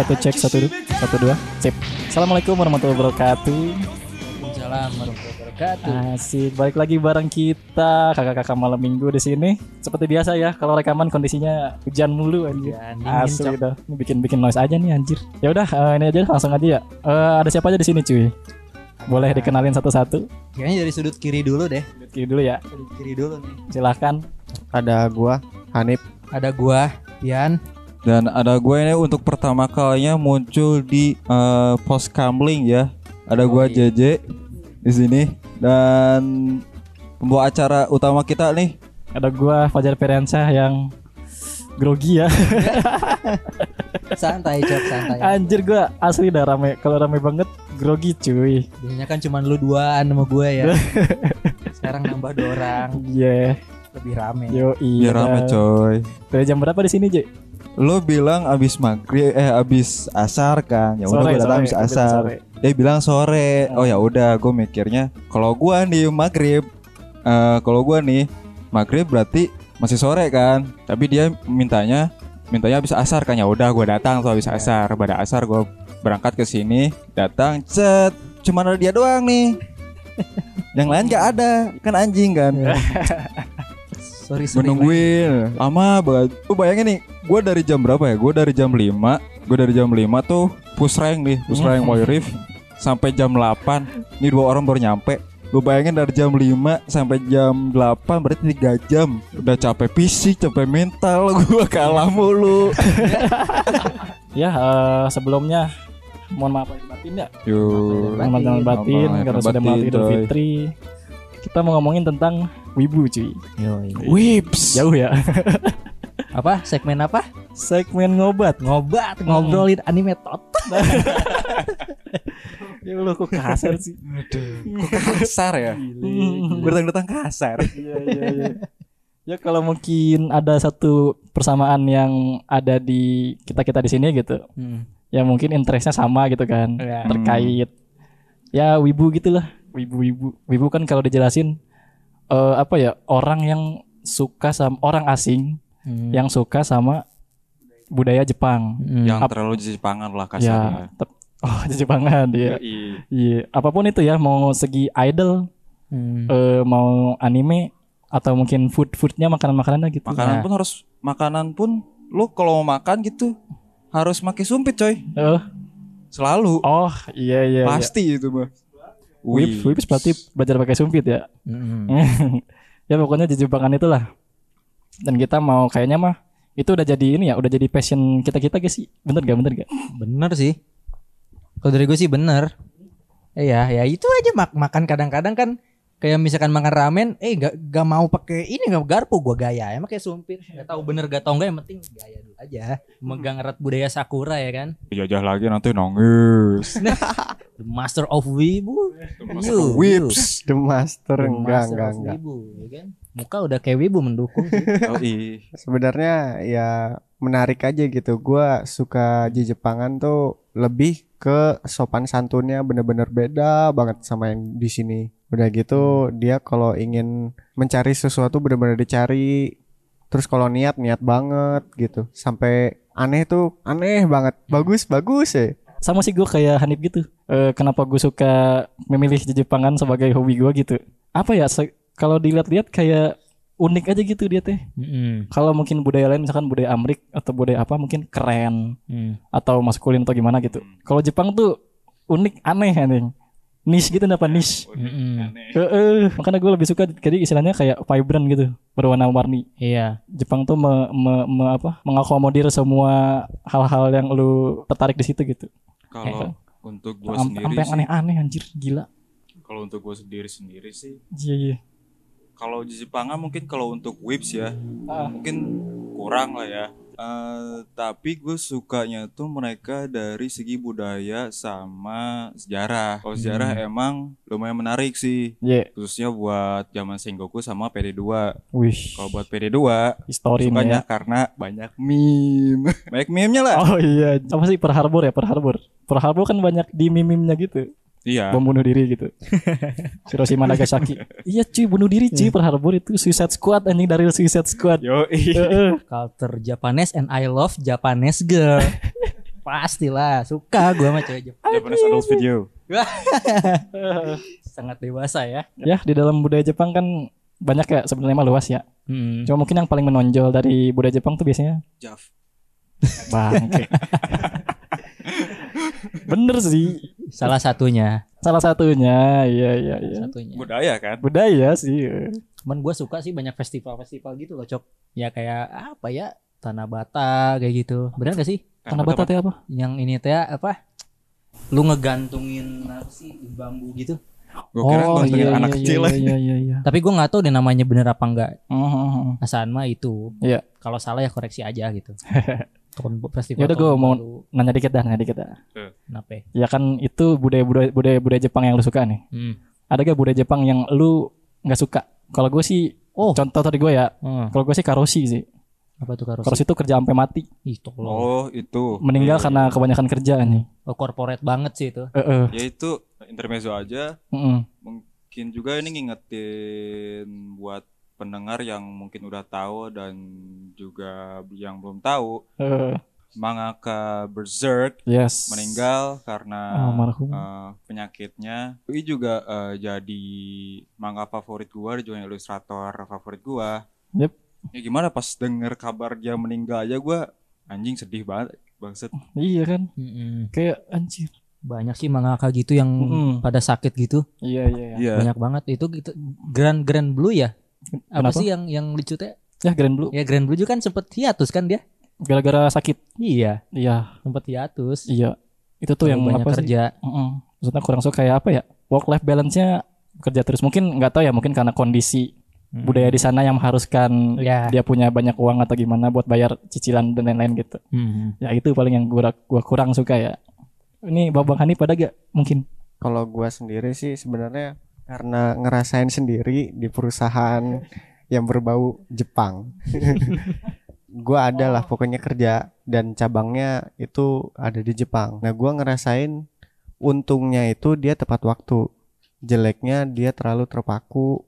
cek satu cek satu satu dua. Sip. Assalamualaikum warahmatullahi wabarakatuh. Waalaikumsalam warahmatullahi wabarakatuh. asik. Balik lagi bareng kita kakak-kakak malam minggu di sini. Seperti biasa ya kalau rekaman kondisinya hujan mulu anjir. Ya, asli dah. Ini bikin bikin noise aja nih anjir. Ya udah eh, ini aja langsung aja ya. Eh, ada siapa aja di sini cuy? Boleh dikenalin satu-satu? Kayaknya dari sudut kiri dulu deh. Kiri dulu ya. Sudut kiri dulu nih. silahkan Ada gua Hanif. Ada gua, Pian. Dan ada gue ini untuk pertama kalinya muncul di eh, post kamling ya. Ada gue JJ di sini dan pembawa acara utama kita nih. ada gua Fajar Ferensyah yang grogi ya Santai, Cok, santai. anjir gua asli dah rame kalau rame banget grogi cuy Biasanya kan cuma lu duaan sama gue ya. Sekarang nambah dua orang, iya lebih rame. yo iya rame coy. dari jam berapa di sini J Lo bilang abis maghrib eh abis asar kan. Ya udah gue datang abis abis asar. sore. Dia bilang sore. Oh ya udah gue mikirnya kalau gua nih maghrib eh kalau gua nih maghrib berarti masih sore kan. Tapi dia mintanya mintanya habis asar kan ya udah gua datang tuh habis asar. Pada asar gua berangkat ke sini, datang cet cuman ada dia doang nih. Yang lain gak ada, kan anjing kan. Sorry, sorry. Menungguin lama banget. Lu bayangin nih, gua dari jam berapa ya? Gua dari jam 5 Gua dari jam 5 tuh push rank nih, push rank Boy Rift sampai jam 8. Ini dua orang baru nyampe. Lu bayangin dari jam 5 sampai jam 8 berarti 3 jam. Udah capek fisik, capek mental, gua kalah mulu. ya eh, sebelumnya mohon maaf lahir batin ya Yuk. Selamat tahun batin karena sudah batin, melewati Idul. Fitri kita mau ngomongin tentang wibu cuy Yoi. Whips. jauh ya Apa? Segmen apa? segmen ngobat Ngobat, ngobrolin anime tot. ya lu kok kasar sih Kasar ya. Hmm. Bertang-bertang kasar. Iya, iya, iya. Ya kalau mungkin ada satu persamaan yang ada di kita kita di sini gitu, Hmm. ya mungkin interestnya sama gitu kan, Ya. terkait ya wibu gitulah, wibu-wibu, wibu kan kalau dijelasin eh, apa ya orang yang suka sama orang asing Hmm. yang suka sama budaya Jepang, Hmm. Yang Ap- terlalu Jepangan lah ya, kasarnya. tep- oh Jepangan ya, Yoi. iya, apa pun itu ya, mau segi idol, Hmm. eh, mau anime atau mungkin food foodnya makanan makanannya gitu. Makanan Nah. pun harus makanan pun lu kalau mau makan gitu harus pakai sumpit coy. Eh, Selalu. Oh iya iya. Pasti itu mah. Whips, whips berarti belajar pakai sumpit ya. Hmm. ya pokoknya di Jepangan itulah. Dan kita mau kayaknya mah itu udah jadi ini ya, udah jadi passion kita kita guys sih. Bener gak bener gak? Bener sih. Kalau dari gue sih bener. Eh ya, ya itu aja mak makan kadang-kadang kan kayak misalkan makan ramen, eh gak, gak mau pakai ini gak garpu gua gaya ya pakai sumpit. Gak tahu bener gak tau enggak yang penting gaya dulu aja. Megang erat budaya sakura ya kan. Jajah lagi nanti nangis. The master of wibu. master You, of whips. The Master. The enggak master enggak of enggak. wibu, ya kan? Muka udah kayak wibu mendukung sih. Oh iya. Sebenarnya ya menarik aja gitu. Gua suka di Jepangan tuh lebih ke sopan santunnya bener-bener beda banget sama yang di sini. Udah gitu dia kalau ingin mencari sesuatu bener-bener dicari. Terus kalau niat niat banget gitu. Sampai aneh tuh aneh banget. Bagus bagus ya. Sama sih gue kayak Hanif gitu. Eh, kenapa gue suka memilih Jepangan sebagai hobi gue gitu? Apa ya? kalau dilihat-lihat kayak unik aja gitu dia teh. Mm-mm. Kalau mungkin budaya lain misalkan budaya Amrik atau budaya apa mungkin keren Mm. atau maskulin atau gimana gitu. Kalau Jepang tuh unik aneh aneh. Niche gitu apa niche. Mm-mm. Heeh, makanya gue lebih suka jadi istilahnya kayak vibrant gitu, berwarna-warni. Iya. Jepang tuh me, me- me- apa, mengakomodir semua hal-hal yang lu tertarik di situ gitu. Kalau untuk Am- sendiri Sampai yang sih, aneh-aneh anjir, gila. kalau untuk gua sendiri sendiri sih, Iya iya. Kalau di Jepangan mungkin kalau untuk whips ya, Ah. mungkin kurang lah ya. Eh, tapi gue sukanya tuh mereka dari segi budaya sama sejarah. Kalau sejarah emang lumayan menarik sih, Iya. khususnya buat zaman Sengoku sama PD2. Wih. Kalau buat PD2 History sukanya ya. karena banyak meme. banyak meme-nya lah. Oh iya, apa sih per Harbor ya, per Harbor. Per Harbor kan banyak di meme-nya gitu. Iya. Bom bunuh diri gitu. Hiroshima Nagasaki. iya cuy, bunuh diri cuy per Harbor itu Suicide Squad anjing dari Suicide Squad. Yo, Heeh. Culture Japanese and I love Japanese girl. Pastilah, suka gua sama cewek Jepang. Japanese adult video. Sangat dewasa ya. Ya di dalam budaya Jepang kan banyak ya sebenarnya mah luas ya. Hmm. Cuma mungkin yang paling menonjol dari budaya Jepang tuh biasanya Jaf. bangke. Bener sih. Salah satunya. Salah satunya, iya iya iya. Satunya. Budaya kan? Budaya sih. eh. Cuman gue suka sih banyak festival-festival gitu loh, Cok. Ya kayak apa ya? Tanah Bata kayak gitu. Bener gak sih? Tanah Bata teh apa? Yang ini teh apa? Lu ngegantungin apa sih di bambu gitu. Gue kira oh iya, anak iya, kecil iya, iya iya iya. Tapi gue nggak tahu deh namanya bener apa enggak. Mhm. Asal mah itu. Iya. Kalau salah ya koreksi aja gitu. Tahun festival. Ya udah gue mau baru. nanya dikit dah, nanya dikit dah. Kenapa? ya? Ya kan itu budaya budaya budaya, budaya Jepang yang lu suka nih. Hmm. Ada gak budaya Jepang yang lu nggak suka? Kalau gue sih, Oh. contoh tadi gue ya. Hmm. Kalau gue sih karoshi sih. Apa tuh karosi? Karoshi itu kerja sampai mati. Ih, tolong. Oh itu. Meninggal Iya, karena kebanyakan kerja nih. Oh, corporate banget sih itu. Eh, eh. Ya itu intermezzo aja. Mm-mm. Mungkin juga ini ngingetin buat pendengar yang mungkin udah tahu dan juga yang belum tahu. Eh, Mangaka Berserk yes. meninggal karena Almarhum. eh, penyakitnya. Ini juga eh, jadi manga favorit gua, juga ilustrator favorit gua. Yep. Ya gimana pas denger kabar dia meninggal aja gua anjing sedih banget bangset. Iya kan? Mm-mm. Kayak anjir. Banyak sih mangaka gitu yang Mm-mm. pada sakit gitu. Iya iya iya. Iya. Banyak banget. Itu gitu Grand Grand Blue ya? Apa Kenapa? sih yang yang lucu teh? Ya Grand Blue Ya Grand Blue juga kan sempet hiatus kan dia? gara-gara sakit. Iya, Iya, sempet hiatus. iya. Itu tuh yang banyak apa sih? kerja. Mm-mm. Maksudnya kurang suka kayak apa ya? Work life balance-nya kerja terus. Mungkin nggak tahu ya, mungkin karena kondisi Mm. budaya di sana yang mengharuskan Ya. dia punya banyak uang atau gimana buat bayar cicilan dan lain-lain gitu. Hmm. Ya itu paling yang gua gua kurang suka ya. Ini Babang Hani pada gak mungkin? Kalau gua sendiri sih sebenarnya karena ngerasain sendiri di perusahaan yang berbau Jepang. gua ada lah pokoknya kerja dan cabangnya itu ada di Jepang. Nah, gua ngerasain untungnya itu dia tepat waktu. Jeleknya dia terlalu terpaku.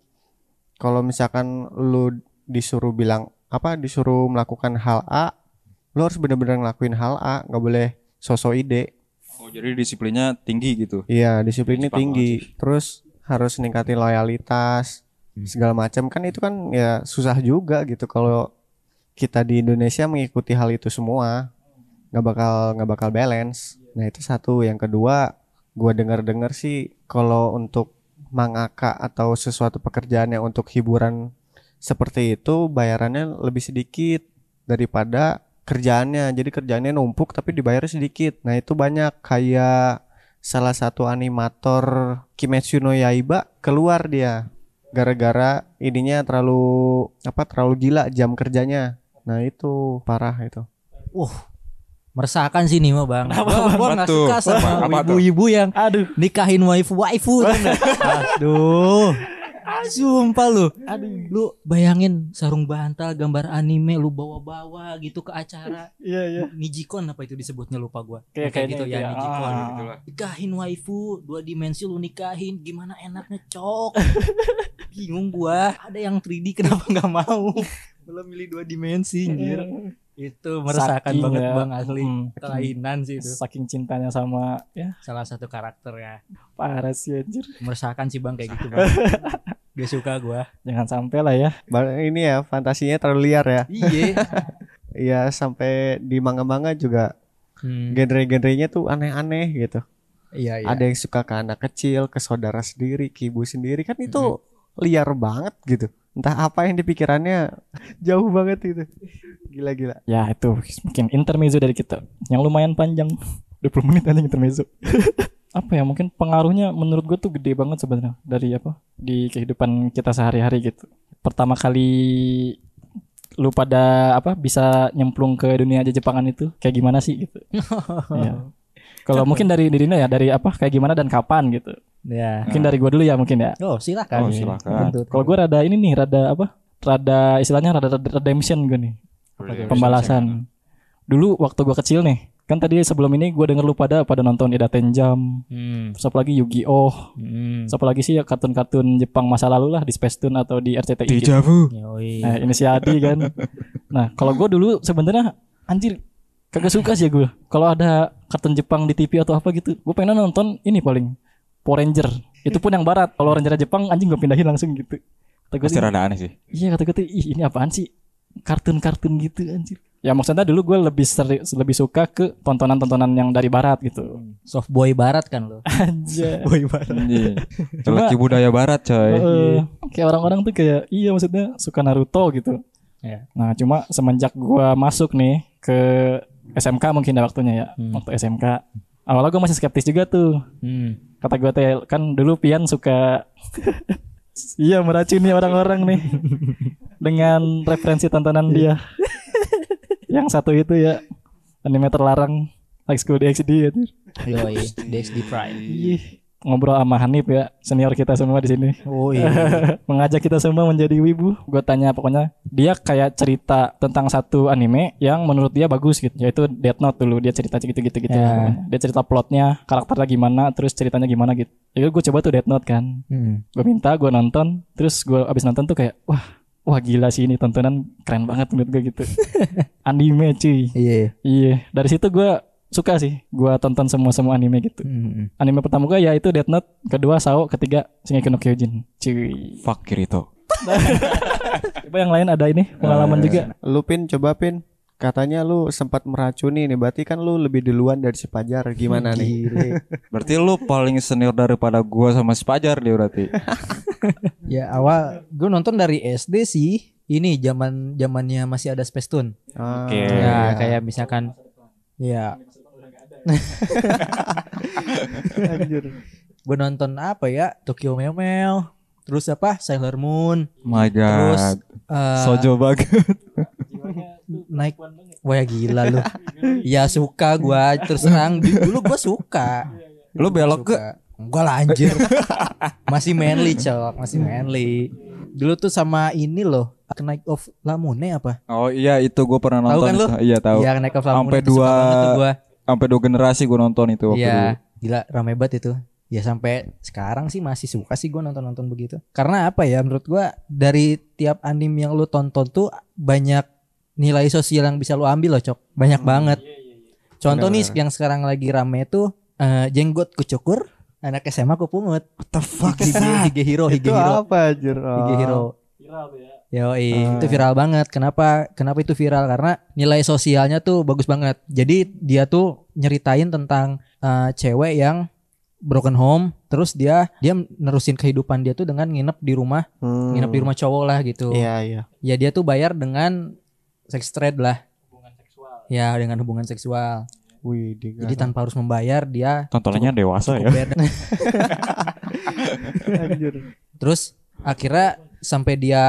Kalau misalkan lu disuruh bilang apa disuruh melakukan hal A, lu harus bener-bener ngelakuin hal A, nggak boleh sosok ide. Oh jadi disiplinnya tinggi gitu. Iya, disiplinnya Jepang tinggi. Terus harus ningkatin loyalitas segala macam kan itu kan ya susah juga gitu kalau kita di Indonesia mengikuti hal itu semua nggak bakal nggak bakal balance. Nah itu satu. Yang kedua, gua dengar-dengar sih kalau untuk mangaka atau sesuatu pekerjaan yang untuk hiburan seperti itu bayarannya lebih sedikit daripada kerjaannya. Jadi kerjaannya numpuk tapi dibayar sedikit. Nah, itu banyak kayak salah satu animator Kimetsu no Yaiba keluar dia gara-gara ininya terlalu apa terlalu gila jam kerjanya. Nah, itu parah itu. Meresahkan sih nih mah bang. Gua, gua nggak Apa tuh? suka sama Apa tuh? ibu-ibu yang Aduh, nikahin waifu waifu. Aduh. Sumpah lu. Aduh. Lu bayangin sarung bantal gambar anime lu bawa-bawa gitu ke acara. iya iya. Nijikon apa itu disebutnya lupa gua. Kayak- Kayak, kayaknya gitu itu ya, ya. Nijikon. Ah. Gitulah. Nikahin waifu dua dimensi lu nikahin gimana enaknya cok. Bingung gua. Ada yang 3D kenapa nggak mau? Belum milih dua dimensi anjir. Itu meresahkan Saking banget ya. bang asli. Mm. Kelainan sih itu. Saking cintanya sama ya Salah satu karakter ya. parah sih anjir. Meresahkan sih bang kayak gitu bang. Gak suka gua. Jangan sampai lah ya. Ba- Ini ya fantasinya terlalu liar ya. Iya. Iya sampai di manga-manga juga Hmm. genre-genrenya tuh aneh-aneh gitu. Iya iya. Ada yang suka ke anak kecil, ke saudara sendiri, ke ibu sendiri kan itu liar banget gitu. Entah apa yang dipikirannya jauh banget itu. Gila-gila. Ya itu mungkin intermezzo dari kita yang lumayan panjang 20 menit aja intermezzo. apa ya mungkin pengaruhnya menurut gue tuh gede banget sebenarnya dari apa di kehidupan kita sehari-hari gitu. Pertama kali lu pada apa bisa nyemplung ke dunia aja Jepangan itu kayak gimana sih gitu. Iya. Kalau mungkin dari dirinya ya dari apa kayak gimana dan kapan gitu. Ya. Mungkin dari gua dulu ya mungkin ya. Oh silakan. Oh, silakan. Tuntut. Kalau gua rada ini nih rada apa? Rada istilahnya rada, redemption gue nih. Pembalasan. Dulu waktu gua kecil nih, kan tadi sebelum ini gua denger lu pada pada nonton Ida Tenjam, Hmm. terus apa lagi Yu-Gi-Oh, Hmm. terus apa lagi sih ya kartun-kartun Jepang masa lalu lah di Space Tune atau di RCTI. gitu. Deja vu. Yoi. Nah, ini si Adi kan. Nah, kalau gua dulu sebenarnya anjir kagak suka sih gue kalau ada kartun Jepang di TV atau apa gitu gue pengen nonton ini paling Power Ranger itu pun yang barat kalau Ranger Jepang anjing gue pindahin langsung gitu kata gue rada aneh sih. iya kata gue tuh, ih ini apaan sih kartun-kartun gitu anjir ya maksudnya dulu gue lebih seri- lebih suka ke tontonan-tontonan yang dari barat gitu Soft boy barat kan lo. aja Boy barat. Anjing. Lelaki budaya barat coy. Heeh. kayak orang-orang tuh kayak iya maksudnya suka Naruto gitu Ya. Nah, cuma semenjak gua masuk nih ke SMK mungkin ya waktunya ya, Hmm. waktu SMK. Awalnya gua masih skeptis juga tuh. Hmm. Kata gua teh kan dulu Pian suka iya meracuni orang-orang nih dengan referensi tontonan dia. Yang satu itu ya anime terlarang High School DxD ya. Yoi, DXD Prime. Ngobrol sama Hanif ya, senior kita semua di sini. Oh iya. mengajak kita semua menjadi wibu. Gue tanya pokoknya dia kayak cerita tentang satu anime yang menurut dia bagus gitu, yaitu Death Note dulu dia cerita gitu-gitu gitu. Ya. Dia cerita plotnya, karakternya gimana, terus ceritanya gimana gitu. Jadi gue coba tuh Death Note kan, Hmm. gue minta, gue nonton, terus gue abis nonton tuh kayak wah wah gila sih ini tontonan keren banget menurut gue gitu. anime cuy. Iya. Iya, dari situ gue suka sih, gue tonton semua semua anime gitu. Hmm. Anime pertama gue ya itu Death Note, kedua Sao, ketiga Shingeki no Kyojin. Cuy. Fuck Kirito. Coba yang lain ada ini pengalaman Eh, juga. Lu Pin coba Pin. Katanya lu sempat meracuni nih. Berarti kan lu lebih duluan dari si Pajar. Gimana nih? Berarti lu paling senior daripada gua sama si Pajar dia berarti. ya awal gue nonton dari SD sih. Ini zaman zamannya masih ada Space Tune. Ah, Oke. Ya kayak misalkan ya Anjir. gue nonton apa ya? Tokyo Memel terus apa? Sailor Moon. My terus god. eh, Sojo banget. naik. Wah gila lu. Ya suka gua. Terus terang dulu gua suka. Lu belok ke? Enggak lah anjir. Masih manly cok. Masih manly. Dulu tuh sama ini loh Night of Lamune apa? Oh iya itu gua pernah Tahu nonton kan lu? Iya tahu. Iya Night of Lamune Sampai dua- gua Sampai dua generasi gua nonton itu waktu dulu. Iya gila rame banget itu. Ya sampai sekarang sih masih suka sih gua nonton-nonton begitu. Karena apa ya menurut gua dari tiap anime yang lu tonton tuh banyak nilai sosial yang bisa lu ambil loh cok. Banyak banget. Contoh nih yang sekarang lagi rame tuh eh, jenggot kucukur anak SMA ku pungut What the fuck Hige, Hige Hero Hige Itu Hero apa anjir? Hige Oh. Hero Yo, Ah. itu viral banget. Kenapa? Kenapa itu viral? Karena nilai sosialnya tuh bagus banget. Jadi dia tuh nyeritain tentang eh, cewek yang broken home, terus dia dia nerusin kehidupan dia tuh dengan nginep di rumah, Hmm. nginep di rumah cowok lah gitu. Iya iya. Ya dia tuh bayar dengan sex trade lah. Ya dengan hubungan seksual. Wih, di Jadi tanpa harus membayar dia Tontonannya dewasa cukup ya. Terus akhirnya sampai dia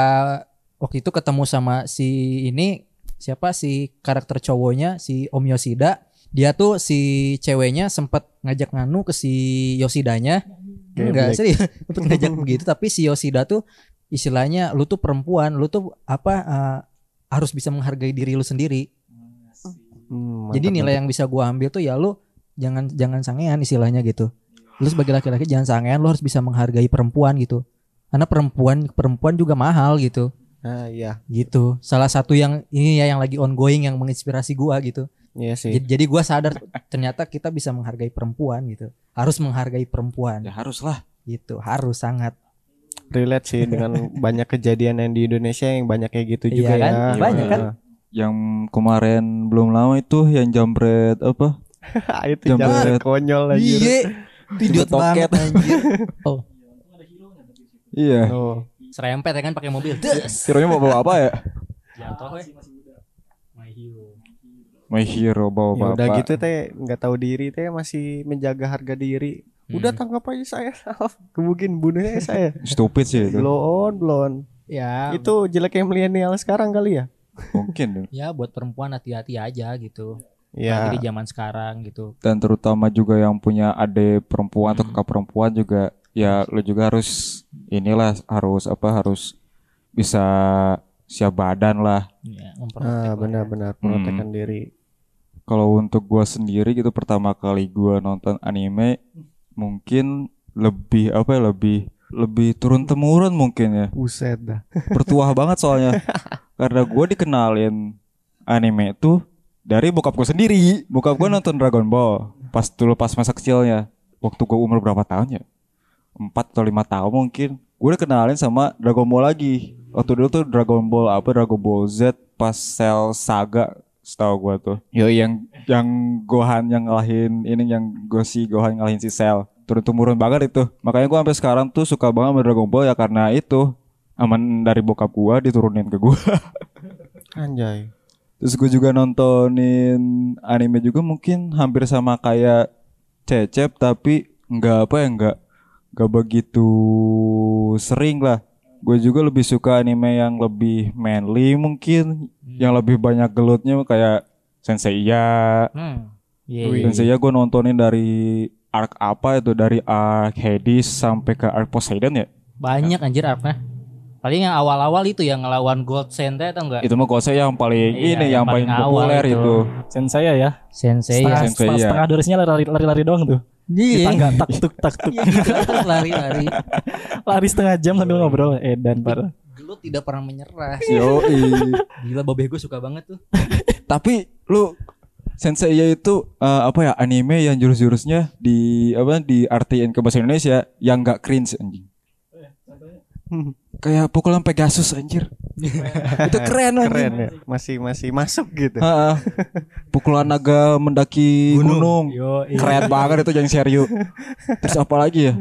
waktu itu ketemu sama si ini siapa si karakter cowoknya si Om Yoshida. Dia tuh si ceweknya sempat ngajak nganu ke si Yoshidanya. Enggak serius, sempet ngajak begitu tapi si Yoshida tuh istilahnya lu tuh perempuan, lu tuh apa eh, harus bisa menghargai diri lu sendiri. Hmm, Jadi nilai yang bisa gua ambil tuh ya lu jangan jangan sangean istilahnya gitu. Lu sebagai laki-laki jangan sangean, lu harus bisa menghargai perempuan gitu. Karena perempuan perempuan juga mahal gitu. Ah iya. Gitu. Salah satu yang ini ya yang lagi ongoing yang menginspirasi gua gitu. Iya sih. Jadi, jadi gua sadar ternyata kita bisa menghargai perempuan gitu. Harus menghargai perempuan Ya harus lah. gitu. Harus sangat. relate sih dengan banyak kejadian yang di Indonesia yang banyak kayak gitu Iya juga kan? ya. Banyak kan? Yang kemarin belum lama itu yang jambret apa? itu Jambret. konyol aja. Iya. Idiot Toket. banget anjir. Oh, Iya. Oh. Serempet ya kan pakai mobil. Hero-nya mau bawa apa ya? Jatuh we. My hero bawa Ya apa? udah gitu teh nggak tahu diri teh masih menjaga harga diri. Udah tangkap aja saya. Kemudian bunuhnya saya. Stupid sih itu. blow on, blow on. Ya, Itu jeleknya milenial sekarang kali ya? Mungkin deh. ya buat perempuan hati-hati aja gitu. Ya. Apalagi di zaman sekarang gitu. Dan terutama juga yang punya adik perempuan atau kakak perempuan juga ya lu juga harus inilah harus apa harus bisa siap badan lah. Ya, Ah, benar-benar protekkan diri. Kalau untuk gua sendiri gitu pertama kali gua nonton anime mungkin lebih apa ya lebih lebih turun temurun mungkin ya. Buset dah. Bertuah banget soalnya. Karena gua dikenalin anime itu dari bokap gue sendiri. Bokap gue nonton Dragon Ball pas dulu pas masa kecilnya. Waktu gue umur berapa tahun ya? Empat atau lima tahun mungkin. Gue udah kenalin sama Dragon Ball lagi. Waktu dulu tuh Dragon Ball apa Dragon Ball Z pas Cell Saga setahu gue tuh. Yo yang yang Gohan yang ngalahin ini yang Gosi Gohan ngalahin si Cell. Turun temurun banget itu. Makanya gue sampai sekarang tuh suka banget sama Dragon Ball ya karena itu aman dari bokap gua diturunin ke gua. Anjay. Terus gue juga nontonin anime juga mungkin hampir sama kayak Cecep tapi nggak apa ya nggak nggak begitu sering lah. Gue juga lebih suka anime yang lebih manly mungkin, yang lebih banyak gelutnya kayak Sensei Ya. Hmm. Iya, iya. Sensei Ya gue nontonin dari arc apa itu dari arc Hades sampai ke arc Poseidon ya. Banyak anjir arc-nya. Paling yang awal-awal itu yang ngelawan Gold Sente atau enggak? Itu mah Gosei yang paling Iya, ini yang yang, paling, paling populer itu. itu. Sensei ya. Sensei Setengah, ya. Sensei setengah, ya. setengah durasinya lari, lari, lari doang tuh. Di Iya. tangga tak tuk tak tuk. Iya, lari-lari. lari setengah jam sambil ngobrol. Eh dan parah. Gelut tidak pernah menyerah. Yoi. Gila Babe gue suka banget tuh. Tapi lu Sensei ya itu eh, apa ya anime yang jurus-jurusnya di apa diartiin ke bahasa Indonesia yang nggak cringe anjing. Kayak pukulan Pegasus anjir. itu keren anjing. Keren ya. Masih masih masuk gitu. Ha-ha. Pukulan naga mendaki gunung. Yo, Keren banget itu yang serius. Terus apa lagi ya?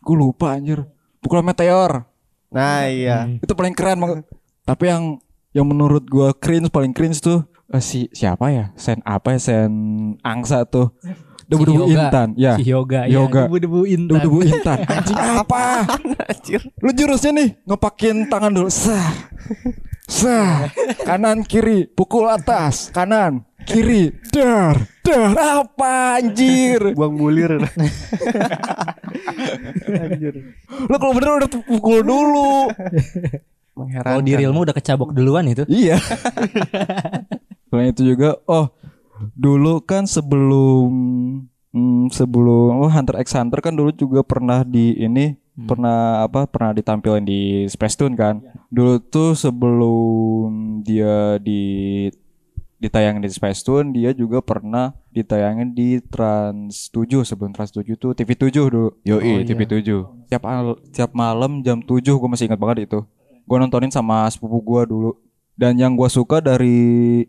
Gue lupa anjir. Pukulan meteor. Nah, iya. Itu paling keren banget. Tapi yang yang menurut gua cringe paling cringe tuh eh, si siapa ya? Sen apa ya? Sen Angsa tuh. Debu-debu Si intan. Ya. Si Yoga, Yoga. ya. Debu-debu intan. Debu-debu intan. Anjing apa? Anjir. Lu jurusnya nih ngepakin tangan dulu. Sah. Sah. Kanan kiri, pukul atas, kanan, kiri. Dar. Dar apa anjir? Buang bulir. Anjir. Lu kalau bener udah pukul dulu. Mengherankan. Kalau di realmu udah kecabok duluan itu. Iya. Selain itu juga, oh dulu kan sebelum hmm, sebelum oh, Hunter x Hunter kan dulu juga pernah di ini pernah apa pernah ditampilin di Space Tune kan. Dulu tuh sebelum dia di ditayangin di Space Tune dia juga pernah ditayangin di Trans 7 sebelum Trans 7 tuh TV 7 dulu. Yoi, TV 7. Tiap tiap malam jam 7 gue masih ingat banget itu. Gue nontonin sama sepupu gue dulu. Dan yang gue suka dari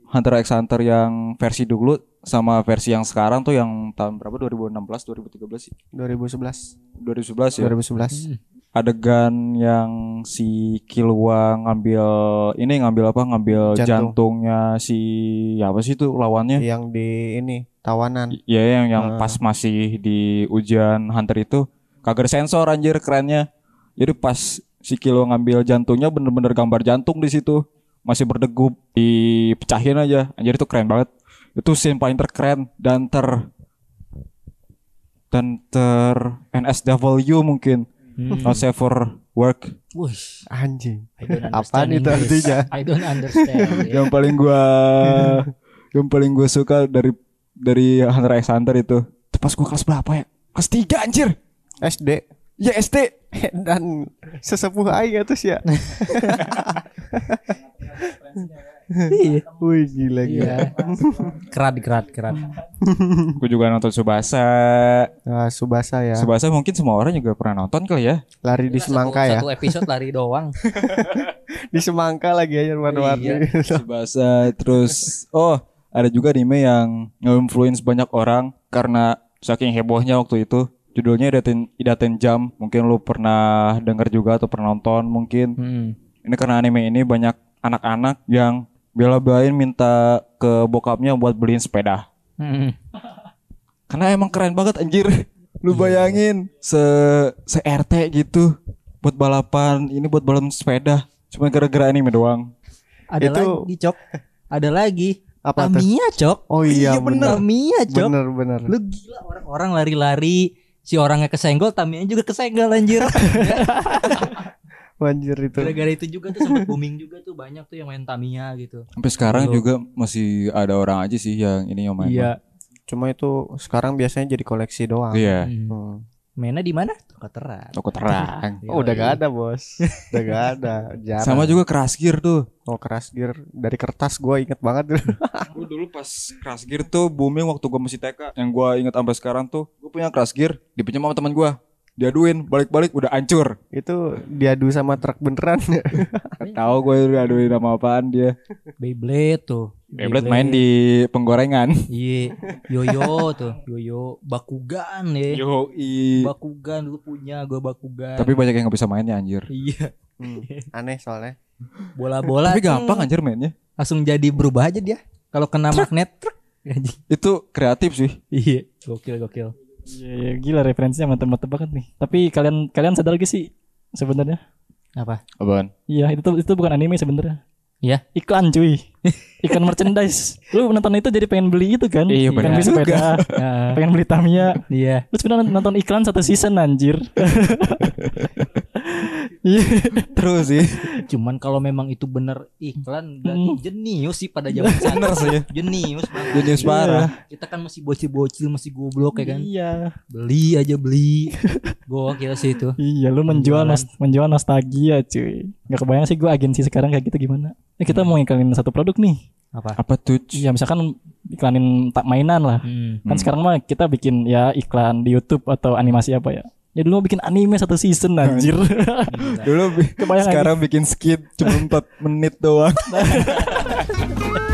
Hunter x Hunter yang versi dulu sama versi yang sekarang tuh yang tahun berapa 2016 2013 sih 2011. 2011 ya 2011. adegan yang si Killua ngambil ini ngambil apa ngambil Jantung. jantungnya si apa sih itu lawannya Yang di ini tawanan. ya yang yang Ah. pas masih di ujian Hunter itu kagak sensor anjir kerennya jadi pas si Killua ngambil jantungnya bener-bener gambar jantung di situ masih berdegup dipecahin aja anjir itu keren banget itu scene paling terkeren dan ter dan ter NSW mungkin not safe for work Wih, Anjing. Itu English. artinya? I don't understand. yang paling gua yang paling gua suka dari dari Hunter x Hunter itu Itu pas gua kelas berapa ya kelas 3 anjir SD ya SD dan sesepuh aing atus ya. Wih gila gila. Iya. Kerat, kerat, kerat. gua juga nonton Subasa Nah, Subasa ya. Subasa mungkin semua orang juga pernah nonton kali ya Lari di semangka ya. Satu episode lari doang. Di semangka lagi aja warna-warni. Subasa terus oh ada juga anime yang nge-influence banyak orang karena saking hebohnya waktu itu judulnya Idaten Idaten Jam mungkin lu pernah dengar juga atau pernah nonton mungkin Hmm. ini karena anime ini banyak anak-anak yang bela-belain minta ke bokapnya buat beliin sepeda Hmm. karena emang keren banget anjir lu bayangin se se RT gitu buat balapan ini buat balapan sepeda cuma gara-gara anime doang Ada Itu- lagi, Cok. Ada lagi. Apa? Tamiya, Cok. Oh iya bener. Tamiya, Cok. Bener bener. Lu gila orang-orang lari-lari si orangnya kesenggol, Tamiya juga kesenggol anjir. Anjir itu. Gara-gara itu juga tuh sempat booming juga tuh banyak tuh yang main Tamiya gitu. Sampai sekarang Dulu. juga masih ada orang aja sih yang ini yang main. Iya. Cuma itu sekarang biasanya jadi koleksi doang. Iya. Hmm. Hmm. Mainnya di mana? Toko terang. Toko terang. Oh, udah gak ada bos Udah gak ada Jarang Sama juga keras gear tuh. Oh keras gear Dari kertas gue inget banget dulu Gue dulu pas keras gear tuh booming waktu gue masih TK. Yang gue inget sampai sekarang tuh, gue punya keras gear, dipinjam sama teman gue. Diaduin, balik-balik udah hancur. Itu diadu sama truk beneran Tahu gue diaduin sama apaan dia. Beyblade tuh. Beyblade main di penggorengan. Iya, yoyo tuh, yoyo Bakugan ya. Yo, i. Bakugan dulu punya gua Bakugan. Tapi banyak yang gak bisa mainnya anjir. iya, Hmm, Aneh soalnya bola-bola Tapi gampang anjir mainnya. langsung jadi berubah aja dia. Kalau kena magnet, truk. Itu kreatif sih. iya, gokil gokil. Iya, iya, gila referensinya mantep-mantep banget nih. Tapi kalian kalian sadar gak sih sebenarnya? Apa? Apaan? Iya, itu itu bukan anime sebenarnya. Iya. Iklan cuy. Iklan merchandise. Lu nonton itu jadi pengen beli itu kan? Iya, pengen beli sepeda, Nah, pengen beli Tamiya. iya. Lu sebenarnya nonton iklan satu season anjir. Iya. Terus sih. Cuman kalau memang itu bener iklan berarti Hmm. jenius sih pada zaman Bener sih. Jenius banget. Jenius parah. Kita kan masih bocil-bocil, masih goblok ya kan. Iya. Beli aja beli. Gokil sih itu. Iya, lu menjual Penjualan. nos menjual nostalgia cuy. Gak kebayang sih gua agensi sekarang kayak gitu gimana. Ya kita mau iklanin satu produk nih. Apa? Apa tuh? Iya, misalkan iklanin tak mainan lah. Hmm. Kan Hmm. sekarang mah kita bikin ya iklan di YouTube atau animasi apa ya. Ya dulu bikin anime satu season anjir. dulu sekarang bikin skit cuma 4 menit doang.